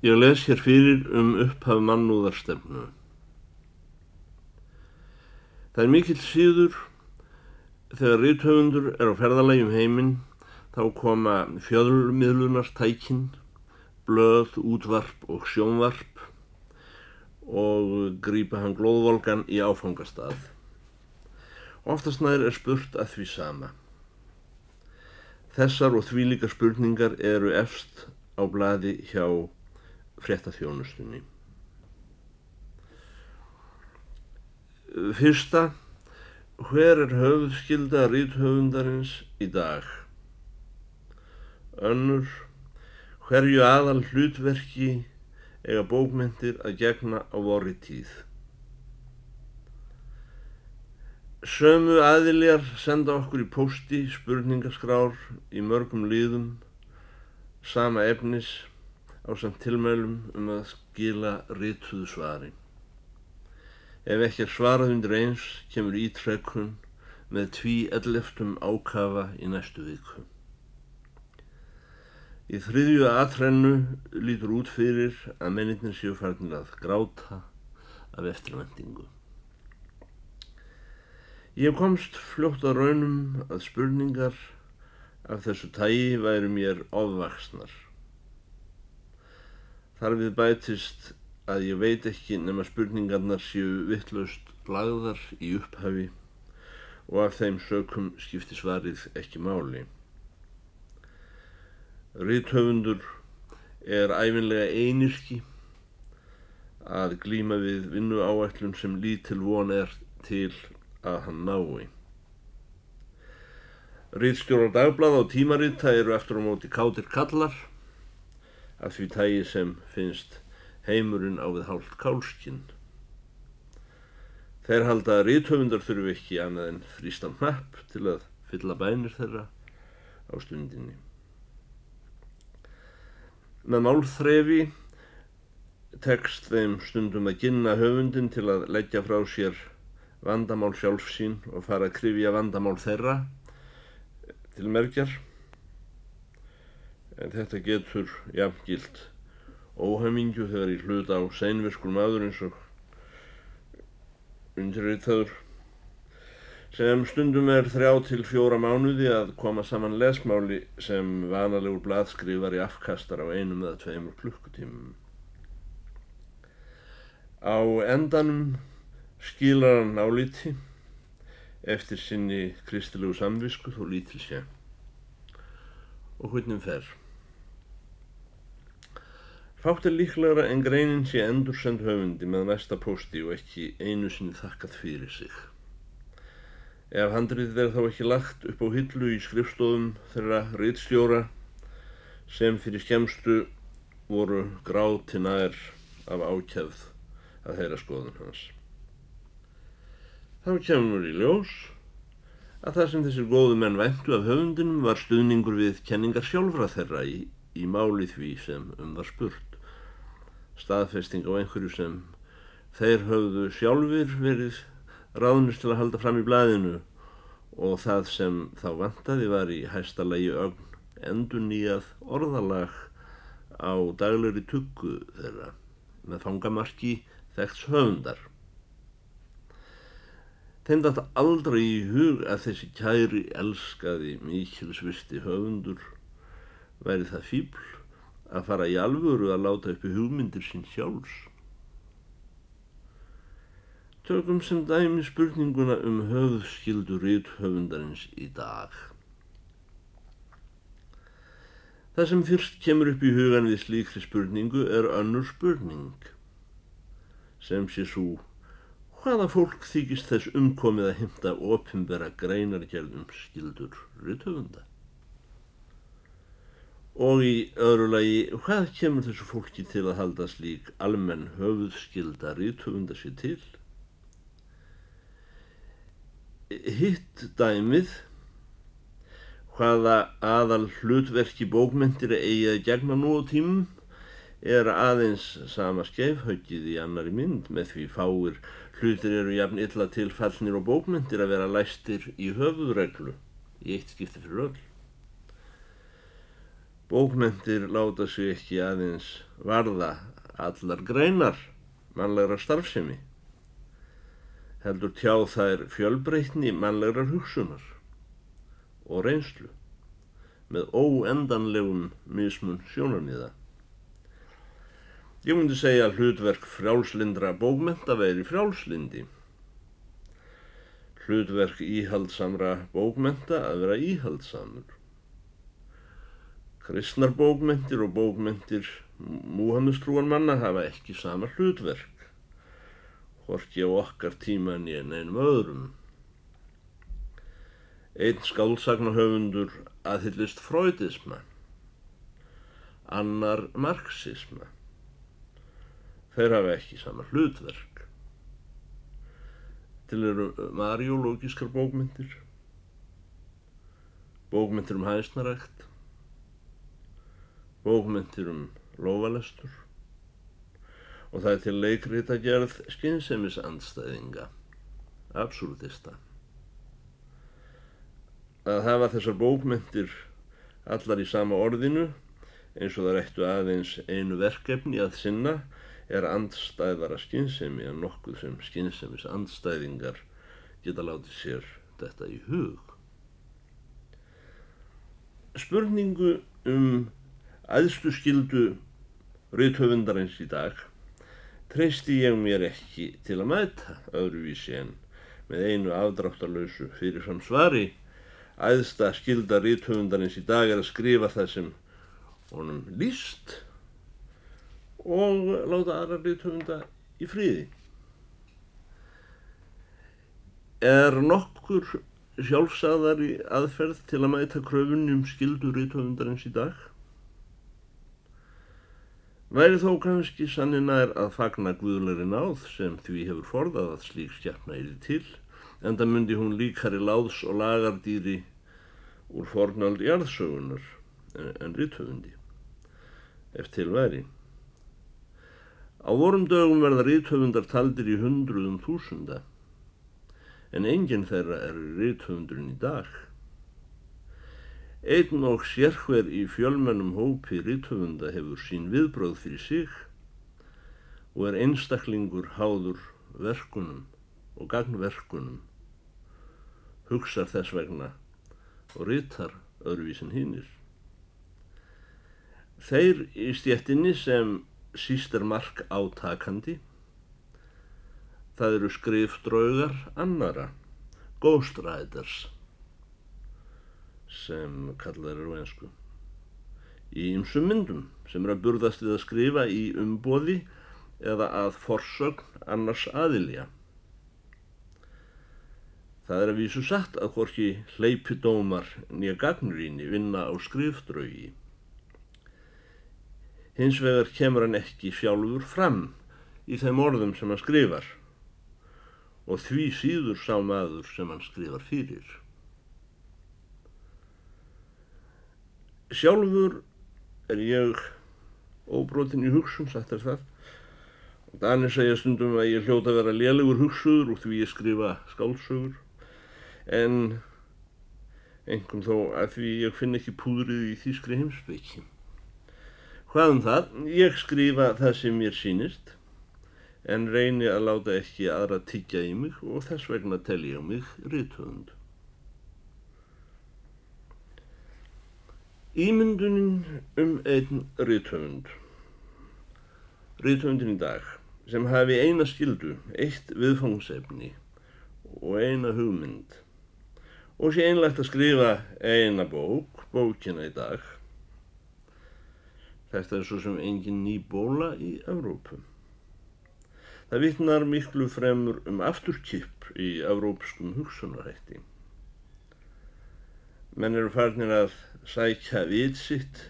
Ég les hér fyrir um upphaf mannúðarstefnu. Það er mikill síður þegar ríthöfundur er á ferðalægjum heiminn þá koma fjöðlmiðlunartækin, blöð, útvarp og sjónvarp og grýpa hann glóðvolgan í áfangastað. Oftast nær er spurt að því sama. Þessar og því líka spurningar eru efst á bladi hjá fréttaþjónustunni. Fyrsta, hver er höfðskilda ríthöfundarins í dag? Önnur, hverju aðal hlutverki eiga bókmyndir að gegna á vorri tíð? Sömu aðiljar senda okkur í posti spurningaskrár í mörgum líðum, sama efnis á samt tilmælum um að skila rítuðu svari. Ef ekki er svarað undir eins kemur ítrekkun með tví elleftum ákafa í næstu viku. Í þriðju aðtrennu lítur út fyrir að mennitnir séu farnir að gráta af eftirvendingu. Ég komst fljótt að raunum að spurningar af þessu tægi væri mér ofvaksnar. Þar við bætist að ég veit ekki nema spurningarnar séu vittlaust lagðar í upphafi og af þeim sökum skipti svarið ekki máli. Ríthöfundur er æfinlega einirki að glíma við vinnu áætlun sem lítil von er til að hann nái. Rýðstjórar dagblad á tímarita eru eftir á móti kátir kallar af því tægi sem finnst heimurinn á við hálft kálskinn. Þeir halda að rýðtöfundar þurfu ekki annað en þrýstan hnapp til að fylla bænir þeirra á stundinni. Með málþrefi tekst þeim stundum að ginna höfundin til að leggja frá sér vandamál sjálfsín og fara að krifja vandamál þeirra til merkjar en þetta getur jafngilt óhæmingju þegar ég hluta á seinviskur maður eins og undirreitaður sem stundum er þrjá til fjóra mánuði að koma saman lesmáli sem vanalegur bladskrifar í afkastar á einum eða tveimur klukkutímum. Á endanum skilar hann álíti eftir sinni kristilegu samvisku þó lítil sé og hvernig fer. Fátt er líklegra en greinin sé endur send höfundi með næsta posti og ekki einu sinni þakkað fyrir sig. Ef handrið verð þá ekki lagt upp á hillu í skrifstofum þeirra rittstjóra sem fyrir skemstu voru gráti nær af ákjæð að heyra skoðun hans þá kemur í ljós að það sem þessir góðu menn væntu af höfundinum var stuðningur við kenningar sjálfra þeirra í, í máli því sem um var spurt. Staðfesting á einhverju sem þeir höfðu sjálfur verið ráðnist til að halda fram í blæðinu og það sem þá vantaði var í hæsta lagi ögn endur nýjað orðalag á daglegri tuggu þeirra með fangamarki þekks höfundar. Þeim dætt aldrei í hug að þessi kæri elskaði mikilsvisti höfundur. Væri það fíbl að fara í alvöru að láta uppi hugmyndir sín sjálfs. Tökum sem dæmi spurninguna um höfðskildu rít höfundarins í dag. Það sem fyrst kemur upp í hugan við slíkri spurningu er önnur spurning sem sé svo hvaða fólk þykist þess umkomið að hymta opimbera greinargerðum skildur rytöfunda. Og í öðru lagi, hvað kemur þessu fólki til að halda slík almenn höfuðskilda rytöfunda sér til? Hitt dæmið, hvaða aðal hlutverki bókmyndir eigi að gegna nú á tímum, er aðeins sama skeifhaugið í annari mynd með því fáir Hlutir eru jafn illa til fallnir og bókmyndir að vera læstir í höfuðreglu í eitt skipti fyrir öll. Bókmyndir láta sig ekki aðeins varða allar greinar mannlegra starfsemi. Heldur tjá þær fjölbreytni mannlegra hugsunar og reynslu með óendanlegum mismun sjónarmiða. Ég myndi segja að hlutverk frjálslindra bókmynda veri frjálslindi. Hlutverk íhaldsamra bókmynda að vera íhaldsamur. Kristnar bókmyndir og bókmyndir Múhammestrúan manna hafa ekki sama hlutverk, horki á okkar tíman í en einum öðrum. Einn skálsagnahöfundur aðhyllist freudisma, annar marxisma. Þeir hafa ekki sama hlutverk. Til eru mariológiskar bókmyndir, bókmyndir um hæsnarækt, bókmyndir um lofalestur og það er til leikrita gerð skynnsemis andstæðinga, absúltista. Að hafa þessar bókmyndir allar í sama orðinu eins og það ættu aðeins einu verkefni að sinna er andstæðara skynsemi en nokkuð sem skynsemis andstæðingar geta látið sér þetta í hug. Spurningu um aðstu skildu rauðtöfundarins í dag treysti ég mér ekki til að mæta öðruvísi en með einu afdráttarlausu fyrir fram svari aðsta skilda rauðtöfundarins í dag er að skrifa það sem honum líst og láta aðra rauðtöfunda í fríði. Er nokkur sjálfsagðari aðferð til að mæta kröfunni um skildu rauðtöfundarins í dag? Væri þó kannski sanninær að fagna guðleiri náð sem því hefur forðað að slík stjarnar yfir til, en það myndi hún líkari láðs og lagardýri úr fornald jarðsögunar en rítöfundi, ef til væri. Á vorum dögum verða rítöfundar taldir í hundruðum þúsunda, en enginn þeirra er rítöfundurinn í dag. Einn og sérhver í fjölmennum hópi rítöfunda hefur sín viðbröð fyrir sig og er einstaklingur háður verkunum og gagnverkunum, hugsar þess vegna og rítar öðruvísin hinnir. Þeir í stjettinni sem síst er mark átakandi, það eru skrifdraugar annara, ghostwriters sem kallar eru einsku. Í ymsum myndum sem er að burðast við að skrifa í umboði eða að forsögn annars aðilja. Það er að vísu satt að hvorki hleypidómar nýja gagnrýni vinna á skrifdraugi. Hins vegar kemur hann ekki sjálfur fram í þeim orðum sem hann skrifar og því síður sá maður sem hann skrifar fyrir. Sjálfur er ég óbrotin í hugsun, sagt er það. Og Danir segja stundum að ég hljóta að vera lélegur hugsuður og því ég skrifa skálsögur. En engum þó að því ég finn ekki púðrið í þýskri heimsbyggi. Hvað um það? Ég skrifa það sem mér sínist en reyni að láta ekki aðra tiggja í mig og þess vegna tel ég mig rítöfund. Ímyndunin um einn rítöfund. Rítöfundin í dag sem hafi eina skildu, eitt viðfangsefni og eina hugmynd og sé einlegt að skrifa eina bók, bókina í dag. Þetta er svo sem engin ný bóla í Evrópu. Það vittnar miklu fremur um afturkipp í evrópskum hugsunarhætti. Menn eru farnir að sækja vitsitt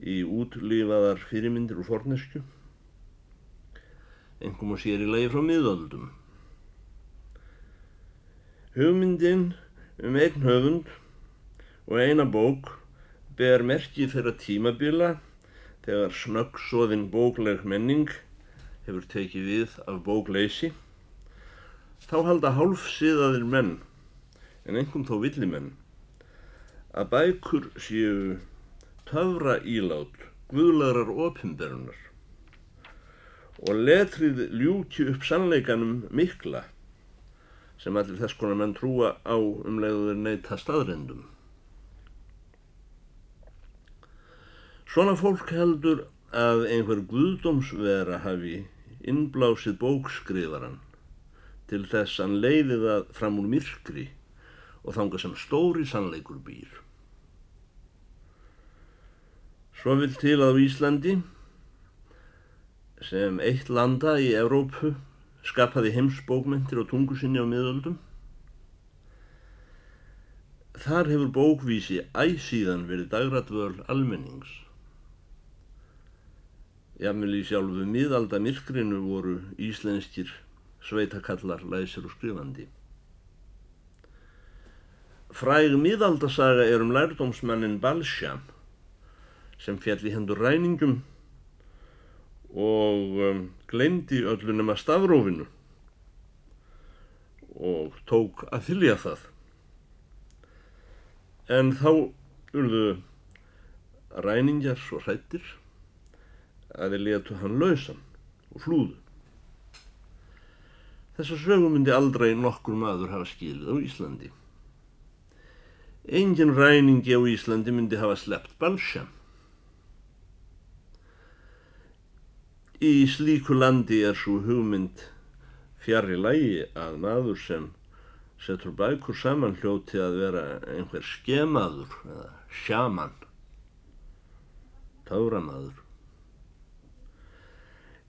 í útlýfaðar fyrirmyndir úr fornesku, engum og sér í lagi frá miðöldum. Hugmyndin um einn höfund og eina bók ber merkið þeirra tímabila þegar snöggsóðin bókleg menning hefur tekið við af bókleysi, þá halda hálfsiðaðir menn, en engum þó villimenn, að bækur séu töfra ílát guðlarar opimberunar og letrið ljúki upp sannleikanum mikla sem allir þess konar menn trúa á um leiður neyta staðrendum. Svona fólk heldur að einhver guðdómsvera hafi innblásið bókskrifaran til þess að hann leiði það fram úr myrkri og þanga sem stóri sannleikur býr. Svo vil til að á Íslandi sem eitt landa í Evrópu skapaði heimsbókmyndir á tungu sinni á miðöldum. Þar hefur bókvísi æsíðan verið dagratvöl almennings. Jafnvel í sjálfu miðalda myrkrinu voru íslenskir sveitakallar læsir og skrifandi. Fræg miðaldasaga er um lærdómsmannin Balsjam sem fjall í hendur ræningum og um, glemdi öllu nema stafrófinu og tók að þylja það. En þá urðu ræningjar svo hrættir að þeir letu hann lausan og flúðu. Þessa sögum myndi aldrei nokkur maður hafa skilið á Íslandi. Engin ræningi á Íslandi myndi hafa sleppt balsjam. Í slíku landi er svo hugmynd fjari lægi að maður sem setur bækur saman hljóti að vera einhver skemaður eða sjaman, tauramaður.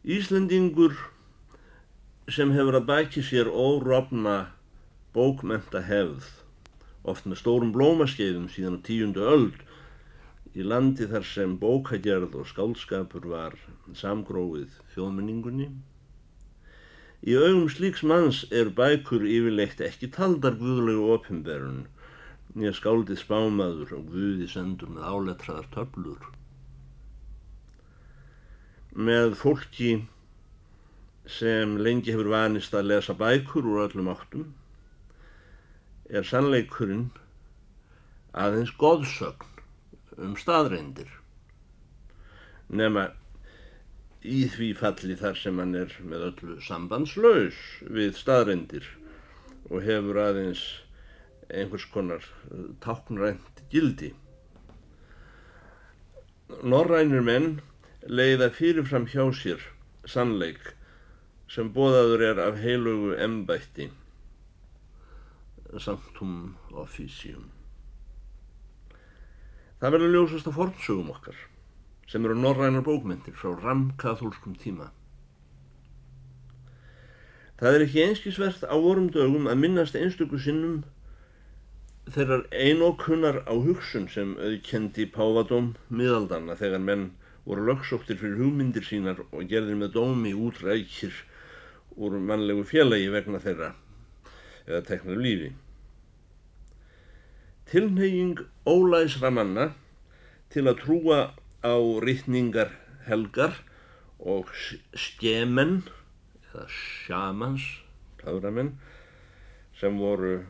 Íslendingur sem hefur að bæki sér órofna bókmenta hefð, oft með stórum blómaskeiðum síðan á tíundu öld, í landi þar sem bókagerð og skálskapur var samgróið þjóðmenningunni. Í augum slíks manns er bækur yfirleitt ekki taldar guðlegu opimberun, nýja skáldið spámaður og guði sendur með áletraðar töflur. Með fólki sem lengi hefur vanist að lesa bækur úr öllum áttum er sannleikurinn aðeins goðsögn um staðreindir nema í því falli þar sem hann er með öllu sambandslaus við staðreindir og hefur aðeins einhvers konar eh, táknrænt gildi. Norrænir menn leiða fyrirfram hjá sér sannleik sem bóðaður er af heilugu embætti Sanctum Officium. Það verður ljósast á fornsögum okkar sem eru norrænar bókmyndir frá ramkathólskum tíma. Það er ekki einskísvert á vorum dögum að minnast einstöku sinnum þeirrar einokkunnar á hugsun sem auðkendi Pávadóm miðaldana þegar menn voru lögsóttir fyrir hugmyndir sínar og gerðir með dómi útrækir úr mannlegu félagi vegna þeirra eða teknar lífi. Tilneying ólæsra manna til að trúa á rítningar helgar og skemenn eða shamans, töframenn, sem voru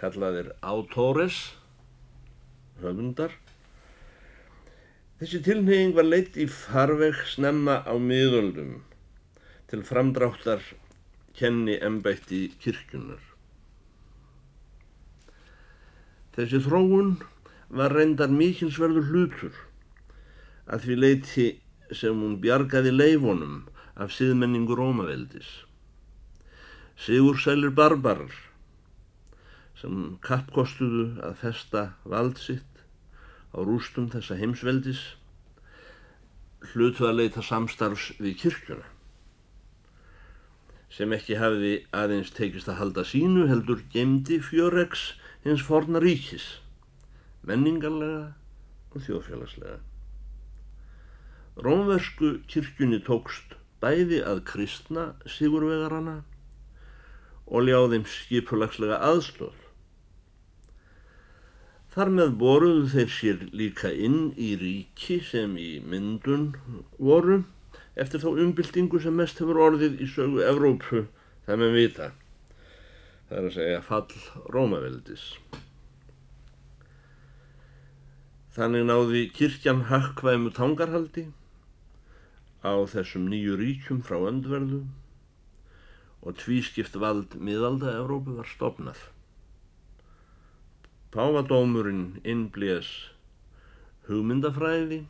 kallaðir autores, höfundar. Þessi tilneying var leitt í farveg snemma á miðöldum til framdráttar kenni embætti kirkjunar. Þessi þróun var reyndar mikilsverður hlutur að því leiti sem hún bjargaði leifonum af síðmenningu Rómaveldis. Sigur sælir barbarar sem kappkostuðu að festa vald sitt á rústum þessa heimsveldis hlutu að leita samstarfs við kirkjuna sem ekki hafiði aðeins tekist að halda sínu heldur gemdi fjöregs hins forna ríkis, menningarlega og þjóðfélagslega. Rómversku kirkjunni tókst bæði að kristna sigurvegarana og ljáðum skipulagslega aðstóð. Þar með boruðu þeir sér líka inn í ríki sem í myndun voru eftir þá umbyltingu sem mest hefur orðið í sögu Evrópu það með vita það er að segja fall Rómaveldis. Þannig náði kirkjan hakkvæmu tangarhaldi á þessum nýju ríkjum frá öndverðu og tvískipt vald miðalda Evrópu var stopnað. Pávadómurinn innblés hugmyndafræði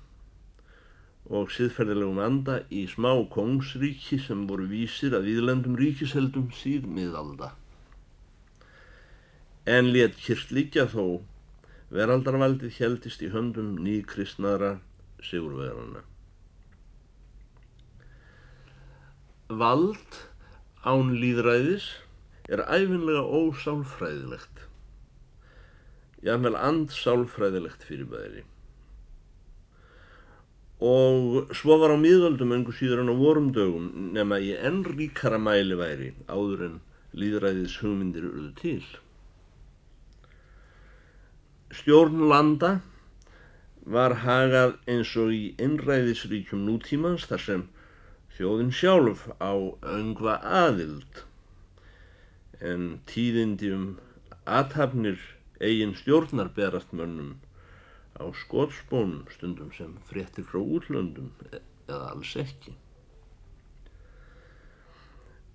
og siðferðilegum anda í smá kongsríki sem voru vísir að viðlendum ríkisheldum síð miðalda. En let kyrst líka þó veraldarvaldið heldist í höndum nýkristnara sigurverðana. Vald án líðræðis er æfinlega ósálfræðilegt, jáfnvel andsálfræðilegt fyrir bæri. Og svo var á miðöldum engur síður en á vorum dögum nema í enn ríkara mæli væri áður en líðræðis hugmyndir eruðu til. Stjórn landa var hagað eins og í innræðisríkjum nútímans þar sem þjóðin sjálf á öngva aðild en tíðindi um aðhafnir eigin stjórnar berast mönnum á skótspónum stundum sem fréttir frá útlöndum eða alls ekki.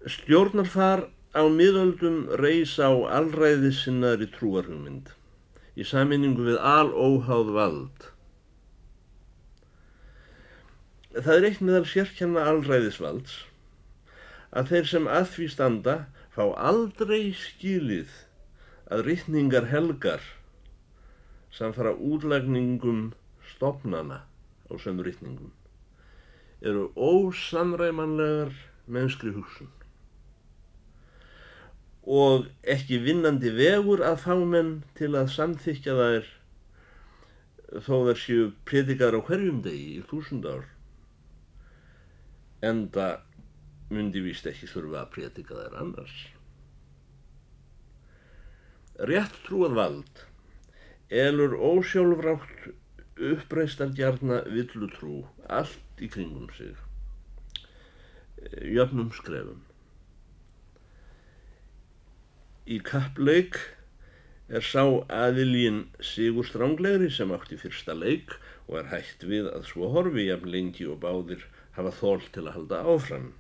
Stjórnarfar á miðöldum reys á allræði sinnaðri trúarhugmynd í saminningu við alóháð vald. Það er eitt meðal sérkjanna allræðisvalds að þeir sem að því standa fá aldrei skilið að rittningar helgar samfara útlagningum stopnana á sömu rittningum eru ósamræmanlegar mennskri hugsun og ekki vinnandi vegur að fá menn til að samþykja þær þó þær séu predikar á hverjum degi í þúsund ár enda myndi víst ekki þurfa að predika þær annars rétt trúað vald elur ósjálfrátt uppreistar gjarna villutrú allt í kringum sig jöfnum skrefum. Í kappleik er sá aðilín Sigur Stránglegri sem átti fyrsta leik og er hægt við að svo horfi jafn lengi og báðir hafa þól til að halda áfram.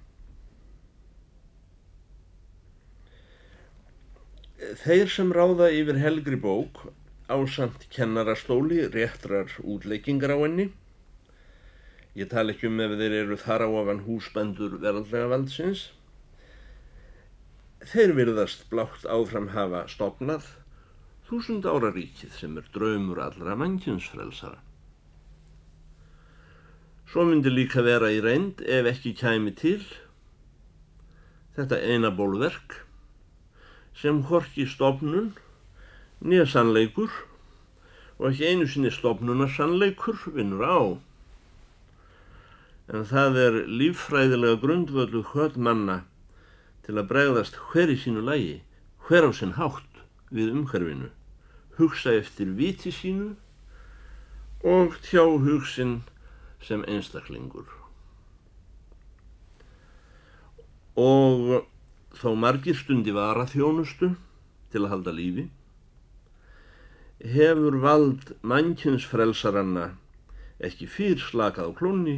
Þeir sem ráða yfir helgri bók ásamt kennarastóli réttrar útleikingar á henni. Ég tala ekki um ef þeir eru þar á afan húsbendur verðlega valdsins. Þeir virðast blátt áfram hafa stopnað þúsund ára ríkið sem er draumur allra mannkjumsfrelsara. Svo myndi líka vera í reynd ef ekki kæmi til þetta eina bólverk sem horki stopnun nýja sannleikur og ekki einu sinni stopnunar sannleikur vinnur á. En það er líffræðilega grundvöldu hvöld manna til að bregðast hver í sínu lægi, hver á sinn hátt við umhverfinu, hugsa eftir viti sínu og tjá hugsin sem einstaklingur. Og þó margir stundi vara þjónustu til að halda lífi, hefur vald mannkynnsfrelsaranna ekki fyrr slakað á klónni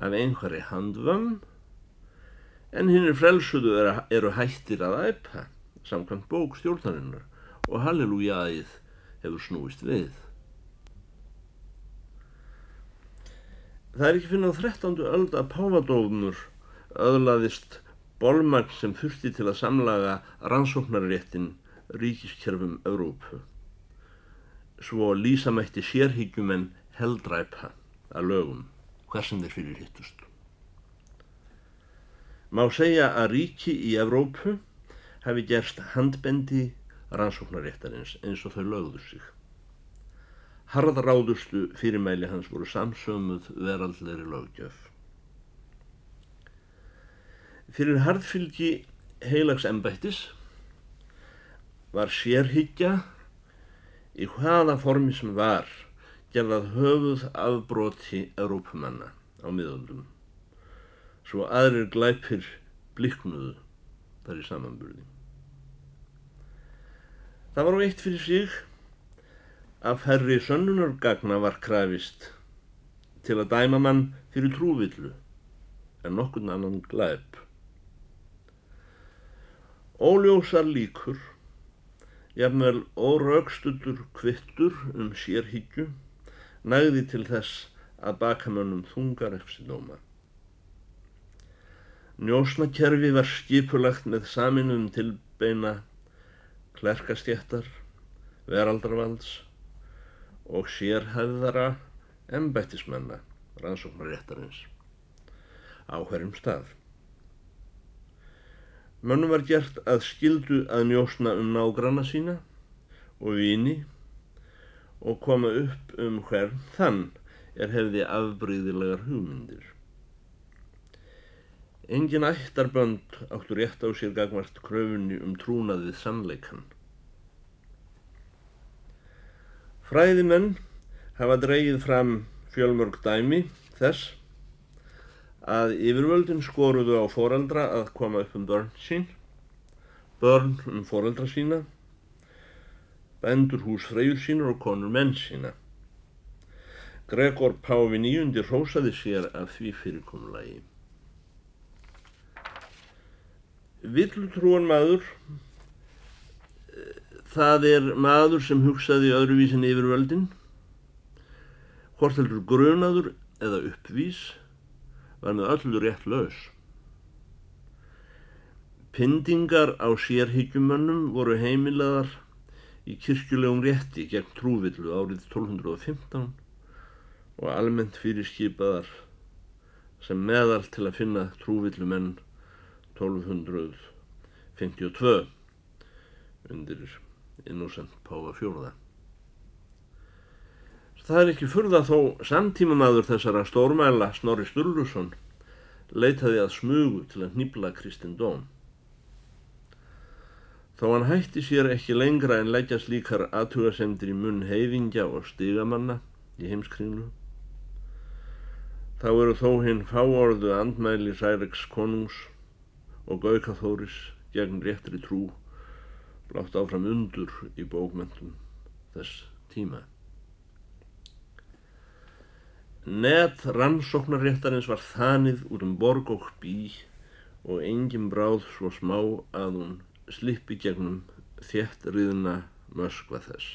af einhverju handvömm en hinn er frelsuðu eru hættir að æpa samkvæmt bók stjórnarinnar og hallelujaðið hefur snúist við. Það er ekki finnað 13. öld að Pávadófnur öðlaðist bolmagn sem þurfti til að samlaga rannsóknarréttin ríkiskerfum Európu svo lísamætti sérhyggjum heldræpa að lögum hversum þeir fyrir hittust. Má segja að ríki í Evrópu hafi gerst handbendi rannsóknaréttarins eins og þau lögðu sig. Harðráðustu fyrirmæli hans voru samsömuð veraldleiri lögjöf. Fyrir harðfylgi heilags embættis var sérhyggja í hvaða formi sem var gerðað höfuð afbroti Európumanna á miðöldum svo aðrir glæpir bliknuðu þar í samanburði. Það var á eitt fyrir sig af herri sönnunargagna var krafist til að dæma mann fyrir trúvillu en nokkurn annan glæp. Óljósar líkur, jafnvel órögstutur kvittur um sérhyggju, næði til þess að bakamönnum þungar efsidóma. Njósnakerfi var skipulagt með saminum tilbeina klerkastjættar, veraldarvalds og sérhæðara embættismenna rannsóknaréttarins á hverjum stað. Mönnum var gert að skildu að njósna um nágranna sína og vini og koma upp um hvern þann er hefði afbreyðilegar hugmyndir. Engin ættarbönd áttu rétt á sér gagvart kröfunni um trúnaðið sannleikan. Fræðimenn hafa dreyið fram fjölmörg dæmi þess að yfirvöldin skoruðu á foreldra að koma upp um börn sín, börn um foreldra sína, bendur hús freyjur sínur og konur menn sína. Gregor Páfi nýjundi rósaði sér af því fyrirkomulagi. Villtrúan maður, það er maður sem hugsaði öðruvísin yfir völdin, hvort heldur grunaður eða uppvís, var með öllu rétt laus. Pindingar á sérhyggjumönnum voru heimilegar í kirkjulegum rétti gegn trúvillu árið 1215 og almennt fyrir skipaðar sem meðal til að finna trúvillumenn 1252 undir innúsend Páfa fjóruða. Það er ekki furða þó samtímamaður þessara stórmæla Snorri Sturluson leitaði að smugu til að nýbla Kristindóm. Þó hann hætti sér ekki lengra en leggjast líkar aðtugasemdir í munn heiðingja og stigamanna í heimskringlu. Þá eru þó hinn fáorðu andmæli Særiks konungs og Gaukaþóris gegn réttri trú blátt áfram undur í bókmentum þess tíma. Net rannsóknarréttarins var þanið út um borg og bí og engin bráð svo smá að hún slippi gegnum þéttriðna möskva þess.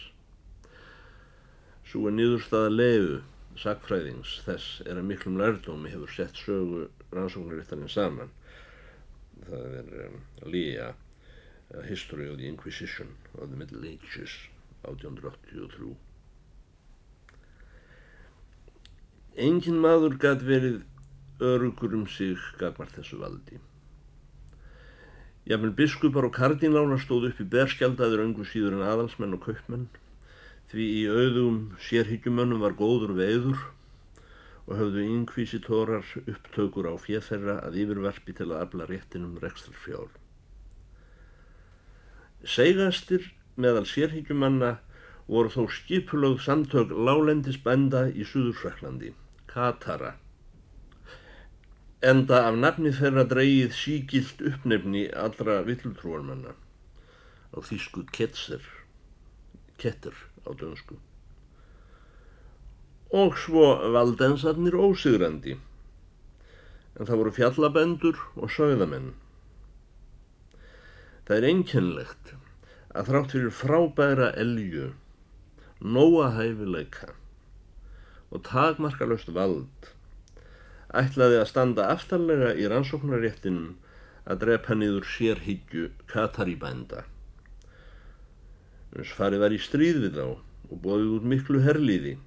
Svo er niðurstaða leiðu sagfræðings þess er að miklum lærdómi hefur sett sögu rannsóknarréttarins saman það er um, Lea uh, History of the Inquisition of the Middle Ages 1883 Engin maður gæt verið örugur um sig gagmart þessu valdi. Jáfnvel biskupar og kardinálar stóð upp í berskjaldaður öngu síður en aðalsmenn og kaupmenn. Því í auðum sérhyggjumönnum var góður veiður og höfðu inkvísitórar upptökur á fjöðferra að yfirvarpi til að afla réttinum rekstarfjár. Segastir meðal sérhyggjumanna voru þó skipulögð samtök lálendisbænda í Suðursvæklandi, Katara. Enda af nafni þeirra dreyið sígilt uppnefni allra villtrúarmanna á þýsku ketser, ketter á dönsku og svo valdensarnir ósigrandi, en það voru fjallabendur og sögðamenn. Það er einkennlegt að þrátt fyrir frábæra elju, nóa hæfileika og takmarkalöst vald ætlaði að standa aftarlega í rannsóknaréttinum að drepa niður sérhyggju kataribænda. Farið var í stríð við þá og bóðið út miklu herliði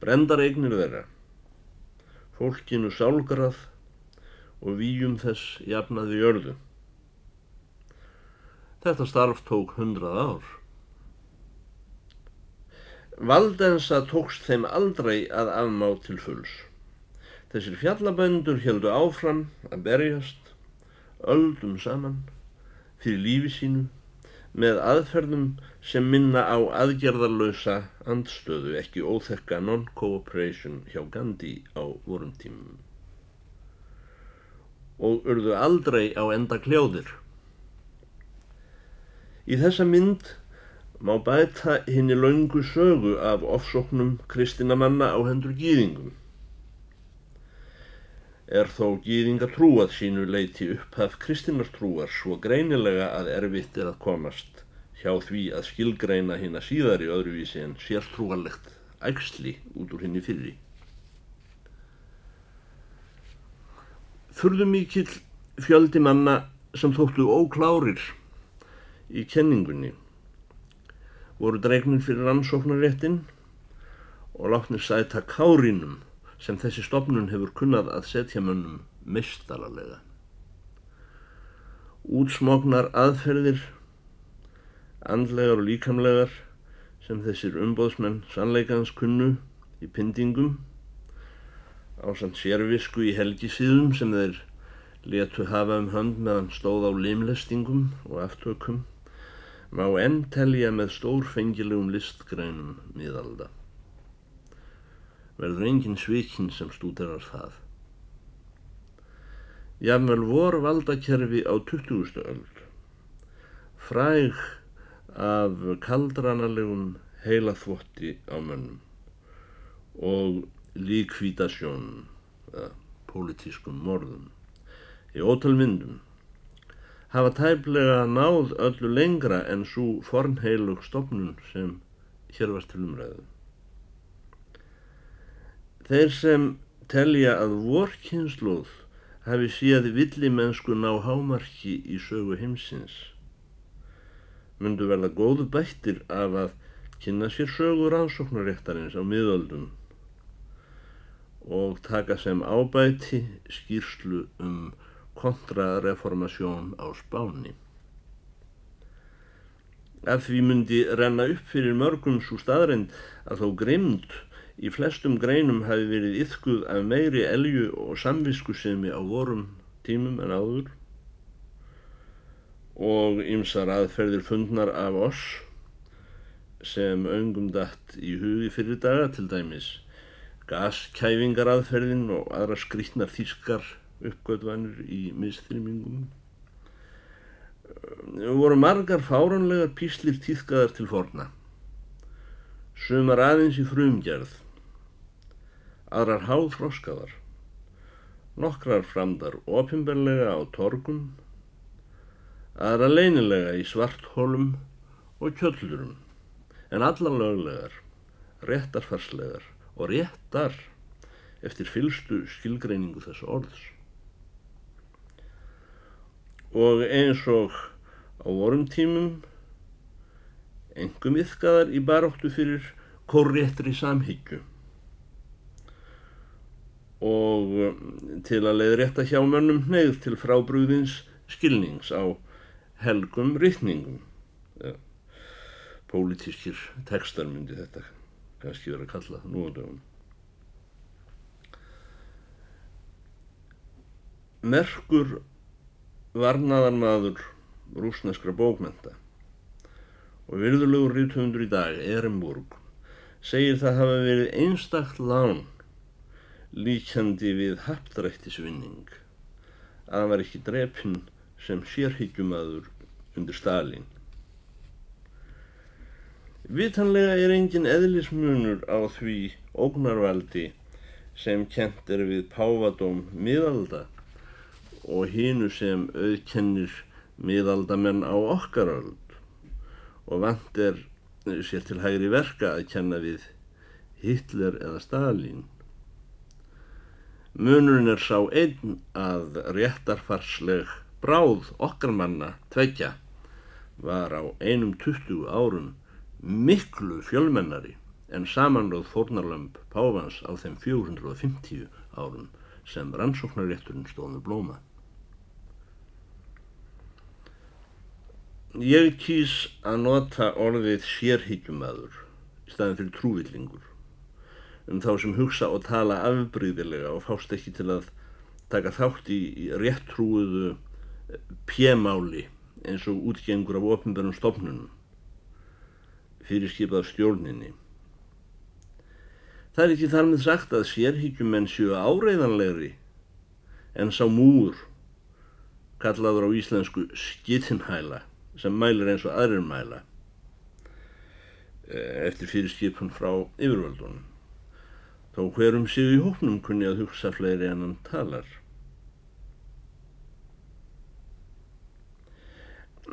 brendar eignir þeirra, fólkinu sálgrað og výjum þess jafnaði jörðu. Þetta starf tók hundrað ár. Valdensa tókst þeim aldrei að afmá til fulls. Þessir fjallaböndur heldu áfram að berjast, öldum saman, fyrir lífi sínu með aðferðum sem minna á aðgerðarlösa andstöðu ekki óþekka non-cooperation hjá Gandhi á vorum tímum og urðu aldrei á enda kljóðir. Í þessa mynd má bæta henni laungu sögu af ofsóknum kristinamanna á hendur gýðingum. Er þó gýðinga trúað sínu leiti upphaf kristinartrúar svo greinilega að erfitt er að komast hjá því að skilgreina hinn að síðari öðruvísi en sértrúarlegt ægsli út úr henni fyrri. Þurðu mikill fjöldi manna sem þóttu óklárir í kenningunni voru dregnir fyrir rannsóknaréttin og látnir sæta kárínum sem þessi stopnun hefur kunnað að setja mönnum mestalalega. Útsmognar aðferðir andlegar og líkamlegar sem þessir umbóðsmenn sannleikans kunnu í pindingum á samt sérvisku í helgisíðum sem þeir letu hafa um hönd meðan stóð á limlestingum og aftökum má enn telja með stórfengilegum listgrænum miðalda. Verður engin svikinn sem stúderar það. Jáfnvel vor valdakerfi á 20. öld. Fræg af kaldranalegum heilaþvotti á mönnum og líkvítasjón eða pólitískum morðum í ótalmyndum hafa tæplega náð öllu lengra en svo fornheilug stofnun sem hér var til umræðu. Þeir sem telja að vorkynnslóð hafi síðan villimennsku ná hámarki í sögu heimsins myndu verða góðu bættir af að kynna sér sögur ansóknaréttarins á miðöldum og taka sem ábæti skýrslu um kontrareformasjón á spáni. Af því myndi renna upp fyrir mörgum svo staðreind að þó grimd í flestum greinum hafi verið yfkuð af meiri elju og samviskusemi á vorum tímum en áður og ymsar aðferðir fundnar af oss sem öngum dætt í hugi fyrir daga til dæmis gaskæfingar aðferðin og aðra skrítnar þýskar uppgötvanir í mistrýmingum voru margar fáranlegar píslir týðkaðar til forna sumar aðeins í frumgerð aðrar háþróskaðar nokkrar framdar opimberlega á torgum aðra leynilega í svarthólum og kjöllurum, en allar löglegar, réttarfarslegar og réttar eftir fylstu skilgreiningu þessu orðs. Og eins og á vorum tímum, engum yfkaðar í baróttu fyrir korréttri samhyggju og til að leiði rétta hjá mönnum neyð til frábrúðins skilnings á helgum rittningum ja. pólitískir tekstar myndi þetta kannski verið að kalla nú á dögum Merkur varnaðarmadur rúsneskra bókmenta og virðulegur ríðtöfundur í dag, Ehrenburg segir það hafa verið einstakt lán líkjandi við haptrættisvinning að hann var ekki drepinn sem sérhyggjumadur undir Stalin. Vitanlega er engin eðlismunur á því ógnarvaldi sem kent er við Pávadóm miðalda og hínu sem auðkennir miðaldamenn á okkaröld og vant er sér til hægri verka að kenna við Hitler eða Stalin. Munurinn er sá einn að réttarfarsleg bráð okkar manna tveikja var á einum 20 árum miklu fjölmennari en samanlöð fórnarlömp Pávans á þeim 450 árum sem rannsóknarétturinn stóðu blóma. Ég kýs að nota orðið sérhyggjumæður í staðin fyrir trúvillingur um þá sem hugsa og tala afbríðilega og fást ekki til að taka þátt í, í réttrúuðu pjemáli eins og útgengur af ofnbjörnum stofnunum fyrirskipað stjórninni. Það er ekki þar með sagt að sérhyggjum enn séu áreiðanlegri en sá múur kallaður á íslensku skittinhæla sem mælir eins og aðrir mæla. eh, eftir fyrirskipun frá yfirvöldunum. Þó hverum sig í hóknum kunni að hugsa fleiri en hann talar.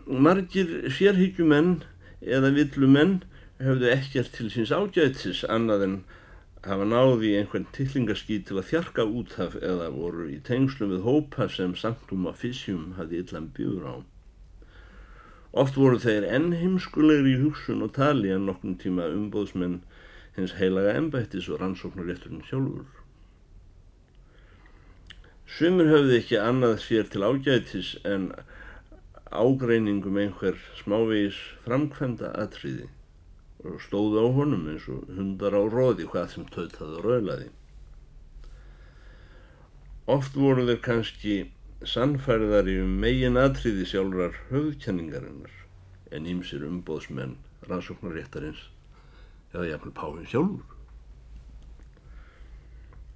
Margir sérhyggjumenn eða villumenn höfðu ekkert til síns ágætis annað en hafa náði einhvern tillingaský til að þjarka úthaf eða voru í tengslum við hópa sem Sanctum Officium hafði illan bjúður á. Oft voru þeir enn heimskulegri í hugsun og tali en nokkun tíma umbóðsmenn hins heilaga embættis og rannsóknarétturinn sjálfur. Sumur höfðu ekki annað sér til ágætis en ágreiningum einhver smávegis framkvæmda atriði og stóðu á honum eins og hundar á róði hvað sem tautaði og raulaði. Oft voru þeir kannski sannfærðari um megin atriði sjálfrar höfðkenningarinnar en ímsir umbóðsmenn rannsóknaréttarins eða jafnvel páfinn sjálfur.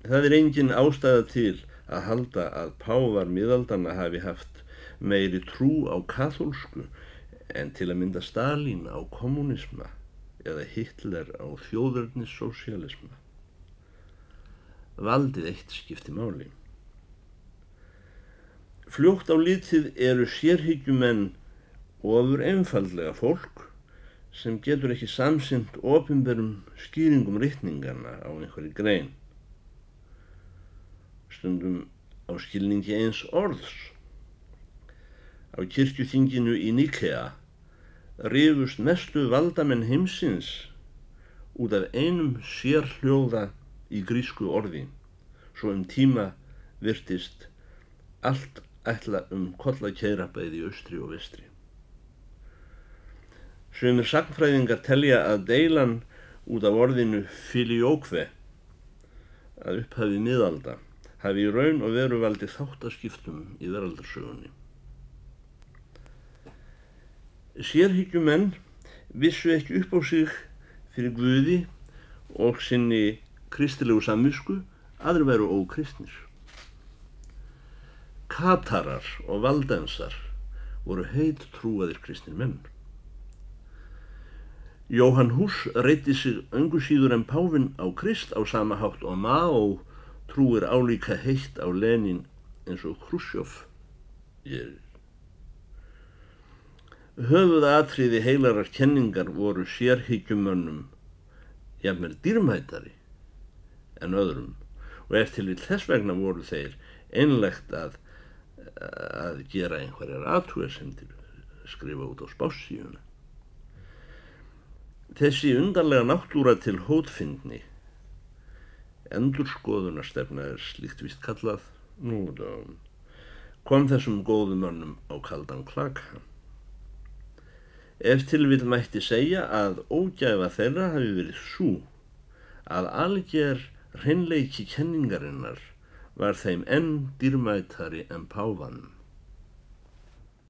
Það er engin ástæða til að halda að pávar miðaldana hafi haft meiri trú á katholsku en til að mynda Stalin á kommunisma eða Hitler á þjóðurnisocialisma. Valdið eitt skipti máli. Fljótt á litið eru sérhyggjumenn ofur einfallega fólk sem getur ekki samsynt ofinberum skýringum rittningarna á einhverju grein. Stundum á skilningi eins orðs. Á kirkjuþinginu í Nikea rifust mestu valdamenn heimsins út af einum sérhljóða í grísku orði svo um tíma virtist allt ætla um kollakæðrabæði í austri og vestri. Sumir sagnfræðingar telja að deilan út af orðinu filioque að upphafi miðalda hafi í raun og veru valdi þáttaskiptum í veraldarsögunni. Sérhyggjumenn vissu ekki upp á sig fyrir Guði og sinni kristilegu samvisku aðri veru ókristnir. Katarar og valdensar voru heit trúaðir kristnir menn. Jóhann Hús reyti sig öngu síður en Pávin á Krist á sama hátt og Mao trúir álíka heitt á Lenin eins og Khrushchev gerir. Höfuð atriði heilarar kenningar voru sérhyggjumönnum jafnvel dýrmætari en öðrum og eftir við þess vegna voru þeir einlegt að, að gera einhverjar til skrifa út á spássíuna. Þessi undarlega náttúra til hótfindni endurskoðunarstefna er slíkt vist kallað nú kom þessum góðum önnum á kaldan klaka. Ef til vil mætti segja að ógæfa þeirra hafi verið svo að algjör hreinleiki kenningarinnar var þeim enn dýrmætari en páfanum.